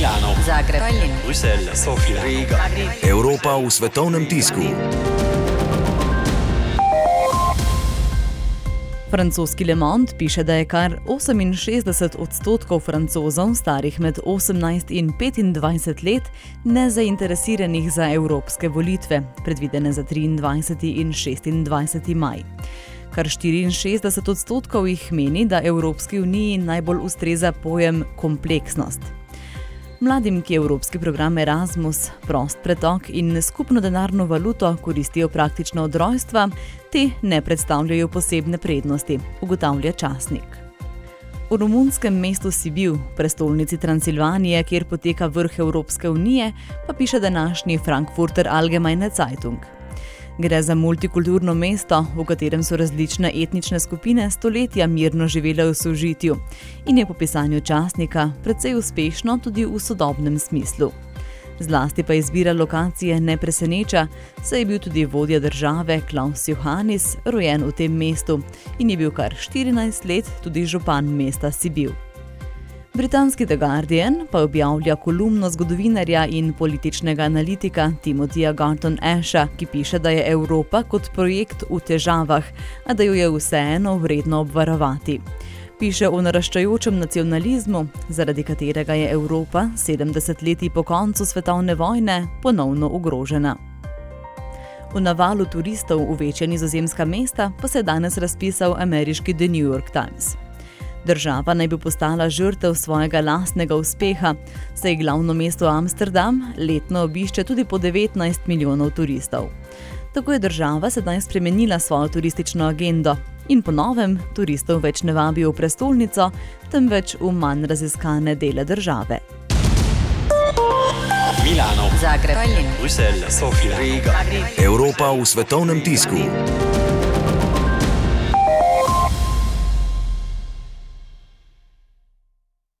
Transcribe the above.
Milano, Zagreb, Tallinn, Bruselj, Sofija, Riga. Evropa v svetovnem tisku. Francoski Le Monde piše, da je kar 68 odstotkov francozov starih med 18 in 25 let nezainteresiranih za evropske volitve, predvidene za 23 in 26 maj. Kar 64 odstotkov jih meni, da Evropski uniji najbolj ustreza pojem kompleksnost. Mladim, ki evropski program Erasmus, prost pretok in skupno denarno valuto koristijo praktično od rojstva, te ne predstavljajo posebne prednosti, ugotavlja časnik. V romunskem mestu Sibiu, prestolnici Transilvanije, kjer poteka vrh Evropske unije, pa piše današnji Frankfurter Allgemeine Zeitung. Gre za multikulturno mesto, v katerem so različne etnične skupine stoletja mirno živele v sožitju in je po pisanju časnika precej uspešno tudi v sodobnem smislu. Zlasti pa izbira lokacije ne preseneča, saj je bil tudi vodja države Klaus Johannis rojen v tem mestu in je bil kar 14 let tudi župan mesta Sibiu. Britanski The Guardian pa objavlja kolumno zgodovinarja in političnega analitika Timotija Garton Asha, ki piše, da je Evropa kot projekt v težavah, a da jo je vseeno vredno obvarovati. Piše o naraščajočem nacionalizmu, zaradi katerega je Evropa 70 leti po koncu svetovne vojne ponovno ogrožena. V navalu turistov v večja nizozemska mesta pa se je danes razpisal ameriški The New York Times. Država naj bi postala žrtev svojega lastnega uspeha, saj glavno mesto Amsterdam letno obišče tudi po 19 milijonov turistov. Tako je država sedaj spremenila svojo turistično agendo in po novem turistov več ne vabijo v prestolnico, temveč v manj raziskane dele države. Milano, Zagreb, Bruselj, Sofija, Riga. Evropa v svetovnem tisku.